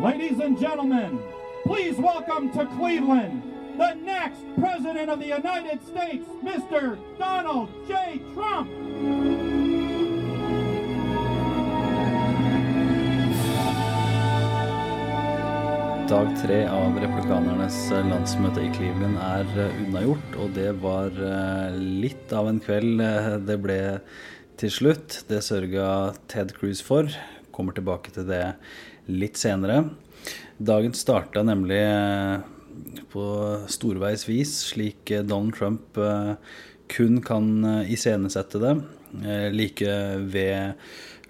Ladies and gentlemen, please welcome to Cleveland the next President of the United States, Mr. Donald J. Trump. Dag tre av republikanernes landsmøte i Cleveland er eh, unnagjort, og det var eh, litt av en kveld eh, det ble til slutt. Det sørga Ted Cruz for. Kommer tilbake til det litt senere. Dagen starta nemlig på storveis vis, slik Donald Trump kun kan iscenesette det. Like ved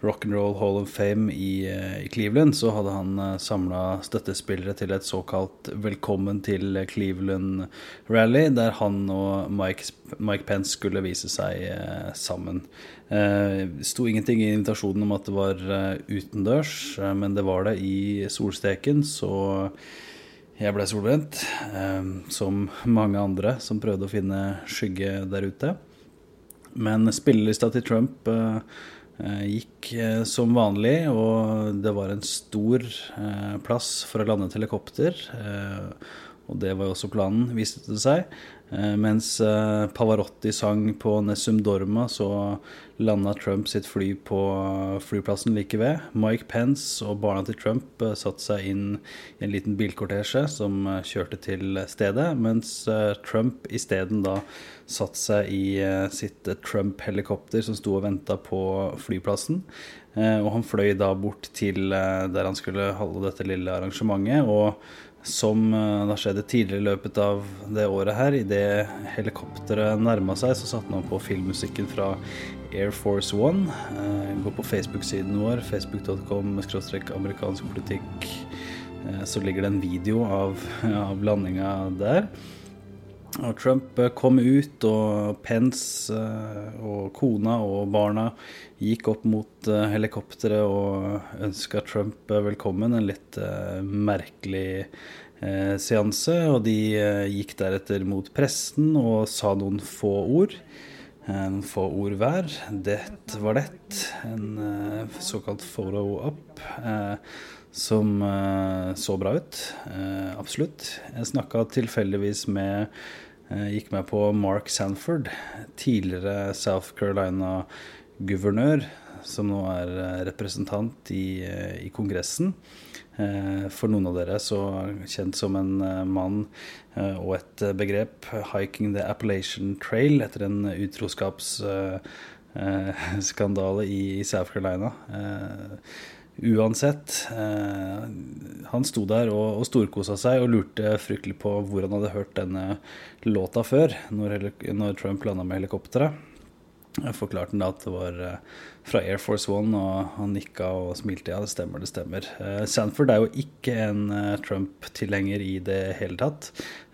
Rock'n'Roll Hall of Fame i, eh, i, Cleveland, så hadde han eh, samla støttespillere til et såkalt Velkommen til Cleveland-rally, der han og Mike, Mike, Pence skulle vise seg uh, sammen. Det sto ingenting i invitasjonen om at det var utendørs, men det var det i solsteken, så jeg ble solbrent, som mange andre som prøvde å finne skygge der ute. Men spillelista til Trump Eh, gikk eh, som vanlig, og det var en stor eh, plass for å lande et helikopter. Og det var jo også planen, viste det seg. Mens Pavarotti sang på Nessum Dorma, så landa Trump sitt fly på flyplassen like ved. Mike Pence og barna til Trump satte seg inn i en liten bilkortesje som kjørte til stedet, mens Trump isteden da satt seg i eh, sitt eh, Trump-helikopter som sto og venta på flyplassen. Eh, og han fløy da bort til der han skulle holde dette lille arrangementet. Og som det skjedde tidligere i løpet av det året her, idet helikopteret nærma seg, så satte han på filmmusikken fra Air Force One. Gå på Facebook-siden vår, facebook.com amerikansk politikk. Så ligger det en video av, av landinga der. Og Trump eh, kom ut, og Pence eh, og kona og barna gikk opp mot eh, helikopteret og ønska Trump velkommen. En litt merkelig seanse. Og de gikk deretter mot presten og sa noen få ord. En få ord hver. Det var det. En såkalt photo up som så bra ut. absolutt. Jeg snakka tilfeldigvis med Eh, gikk med på Mark Sanford, tidligere South Carolina-guvernør, som nå er eh, representant i, eh, i, Kongressen. For noen av dere så kjent som en mann og et begrep, 'hiking the Appalachian Trail', etter en utroskapsskandale i South Carolina. Uansett, eh, han sto der og, og storkosa seg og lurte fryktelig på hvor han hadde hørt denne låta før, når, når Trump landa med helikopteret. Forklarte han da at det var eh, fra Air Force One, og han nikka og smilte. Ja, det stemmer, det stemmer. Eh, Sanford er jo ikke en Trump-tilhenger i det hele tatt.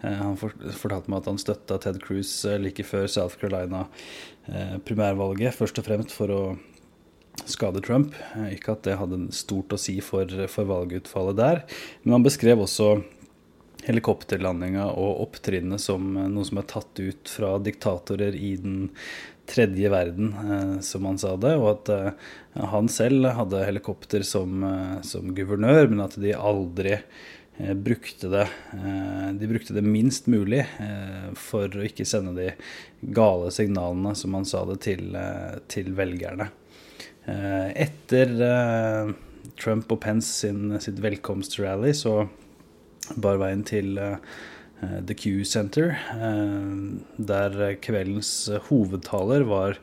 Han fortalte meg at han støtta Ted Cruz like før South Carolina-primærvalget, først og fremst for å skade Trump. Eh, ikke at det hadde stort å si for, for valgutfallet der. Men han beskrev også helikopterlandinga og opptrinnet som eh, noe som er tatt ut fra diktatorer i den tredje verden, eh, som han sa det. Og at han selv hadde helikopter som, som guvernør, men at de aldri brukte det De brukte det minst mulig for å ikke sende de gale signalene, som han sa det, til, til velgerne. Eh, etter eh, Trump og Pence sin, sitt velkomstrally så bar veien til eh, The Q Center, der kveldens hovedtaler var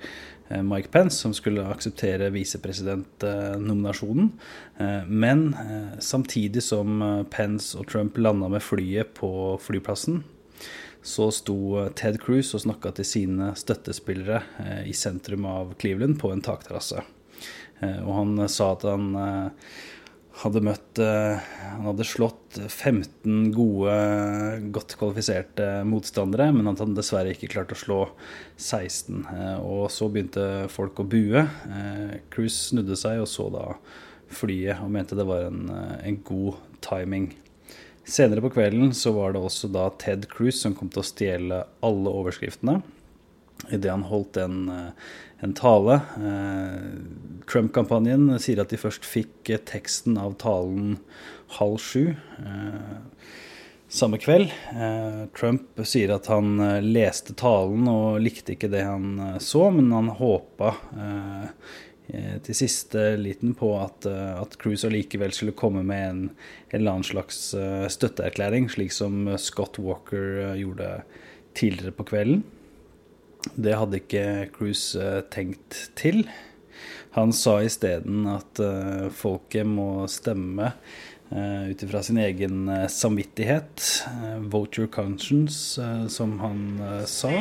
Mike Pence, som skulle akseptere visepresidentnominasjonen. Men samtidig som Pence og Trump landa med flyet på flyplassen, så sto Ted Cruz og snakka til sine støttespillere i sentrum av Cleveland på en takterrasse. Eh, og han eh, sa at han eh, hadde møtt Han hadde slått 15 gode, godt kvalifiserte motstandere, men at han dessverre ikke klarte å slå 16. Og så begynte folk å bue. Cruise snudde seg og så da flyet og mente det var en, en god timing. Senere på kvelden så var det også da Ted Cruz som kom til å stjele alle overskriftene. Idet han holdt en, en tale. Trump-kampanjen sier at de først fikk teksten av talen halv sju samme kveld. Trump sier at han leste talen og likte ikke det han så, men han håpa Eh, til siste liten på at, eh, at Cruise allikevel skulle komme med en, en eller annen slags eh, støtteerklæring, slik som Scott Walker gjorde tidligere på kvelden. Det hadde ikke Cruise tenkt til. Han sa isteden at folket må stemme ut ifra sin egen samvittighet. Vote your conscience, som han sa.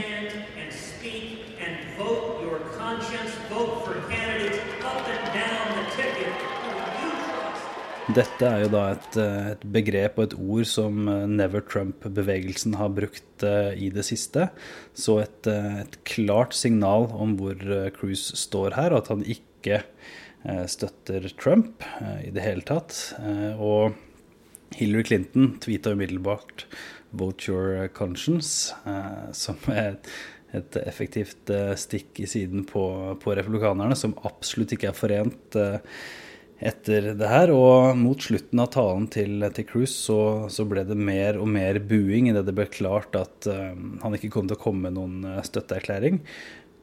Dette er jo da et, eh, et, begrep og et ord som eh, Never Trump-bevegelsen har brukt eh, i det siste. Så et, et klart signal om hvor Cruise står her, og at han ikke støtter Trump i det hele tatt. Og Hillary Clinton tweeta umiddelbart 'Vote your conscience', som er et, effektivt stikk i siden på, på republikanerne, som absolutt ikke er forent etter det her. Og mot slutten av talen til, til Cruise så, så, ble det mer og mer buing idet det ble klart at uh, han ikke kom til å komme med noen uh, støtteerklæring.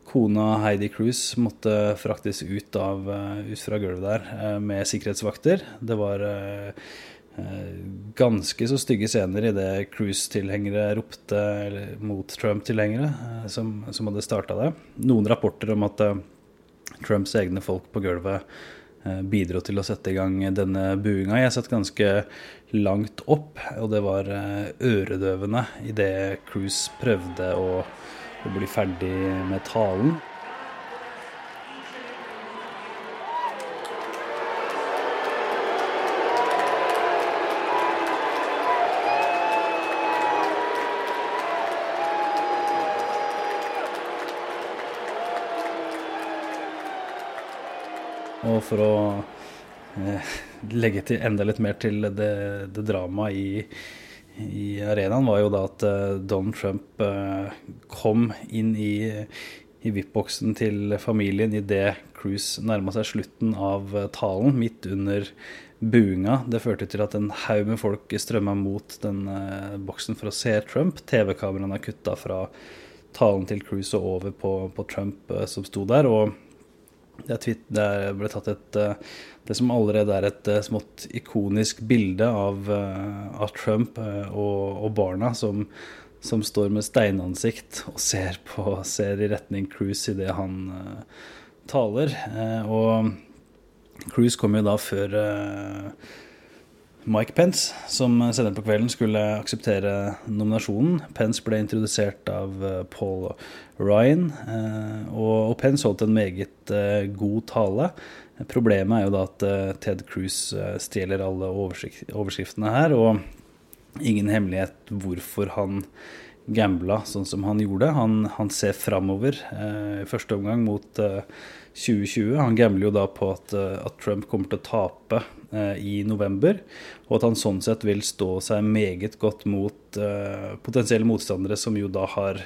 Kona Heidi Cruise måtte fraktes ut, av, uh, ut fra gulvet der med sikkerhetsvakter. Det var ganske så stygge scener idet Cruise-tilhengere ropte mot Trump-tilhengere, som, som, hadde starta det. Noen rapporter om at Trumps egne folk på gulvet Eh, bidro til å sette i gang denne buinga. Jeg satt ganske langt opp, og det var eh, øredøvende idet Cruise prøvde å, å bli ferdig med talen. Og for å eh, legge til enda litt mer til det, det dramaet i, i, arenaen, var jo da at eh, Donald Trump eh, kom inn i, i VIP-boksen til familien idet Cruise nærma seg slutten av eh, talen, midt under buinga. Det førte til at en haug med folk strømma mot den eh, boksen for å se Trump. TV-kameraene er kutta fra talen til Cruise og over på, på Trump eh, som sto der. og det ble tatt et eh, Det som allerede er et eh, smått ikonisk bilde av, eh, av Trump og, og barna som, som, står med steinansikt og ser, på, ser i retning Cruise idet han uh, taler. Uh, og Cruise kom jo da før uh, Mike Pence, som senere på kvelden skulle akseptere nominasjonen. Pence ble introdusert av eh, Paul Ryan, eh, og Pence holdt en meget eh, god tale. Problemet er jo da at Ted Cruz stjeler alle overskriftene her, og ingen hemmelighet hvorfor han gambla sånn som han gjorde. Han, han ser framover i første omgang mot 2020. Han gambler jo da på at, at Trump kommer til å tape Eh, i november, og at han sånn sett vil stå seg meget godt mot eh, potensielle motstandere som jo da har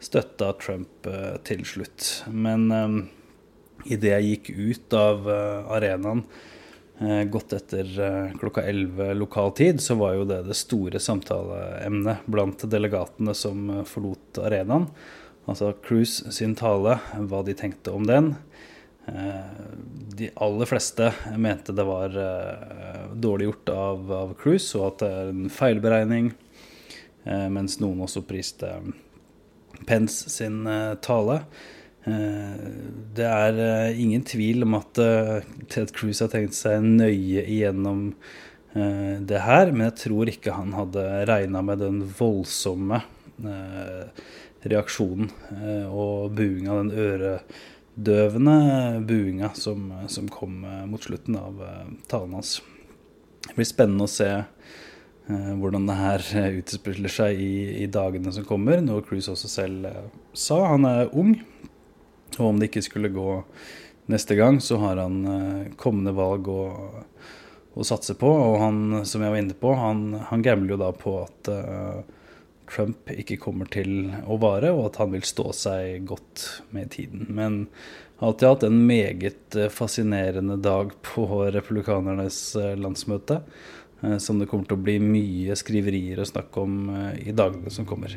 støtta Trump eh, til slutt. Men eh, idet jeg gikk ut av uh, arenaen uh, godt etter klokka 11 lokal tid, så var jo det det store samtaleemnet blant delegatene som forlot arenaen. Altså Cruise sin tale, hva de tenkte om den. Eh, de aller fleste mente det var eh, dårlig gjort av, av Cruise, og at det er en feilberegning. Eh, mens noen også priste Pence sin tale. Det er ingen tvil om at Ted Cruise har tenkt seg nøye igjennom det her, men jeg tror ikke han hadde regna med den voldsomme reaksjonen og buinga, den øredøvende buinga som, som, kom eh, mot slutten av eh, talen hans. Det blir spennende å se eh, hvordan det her utspiller seg i, i, dagene som kommer, noe Cruise også selv sa. Han er ung, og om det ikke skulle gå neste gang, så har han kommende valg å, å satse på. Og han, som jeg var inne på, han, han gambler jo da på at Trump ikke kommer til å vare, og at han vil stå seg godt med tiden. Men alltid hatt en meget fascinerende dag på republikanernes landsmøte, som det kommer til å bli mye skriverier å snakke om i dagene som kommer.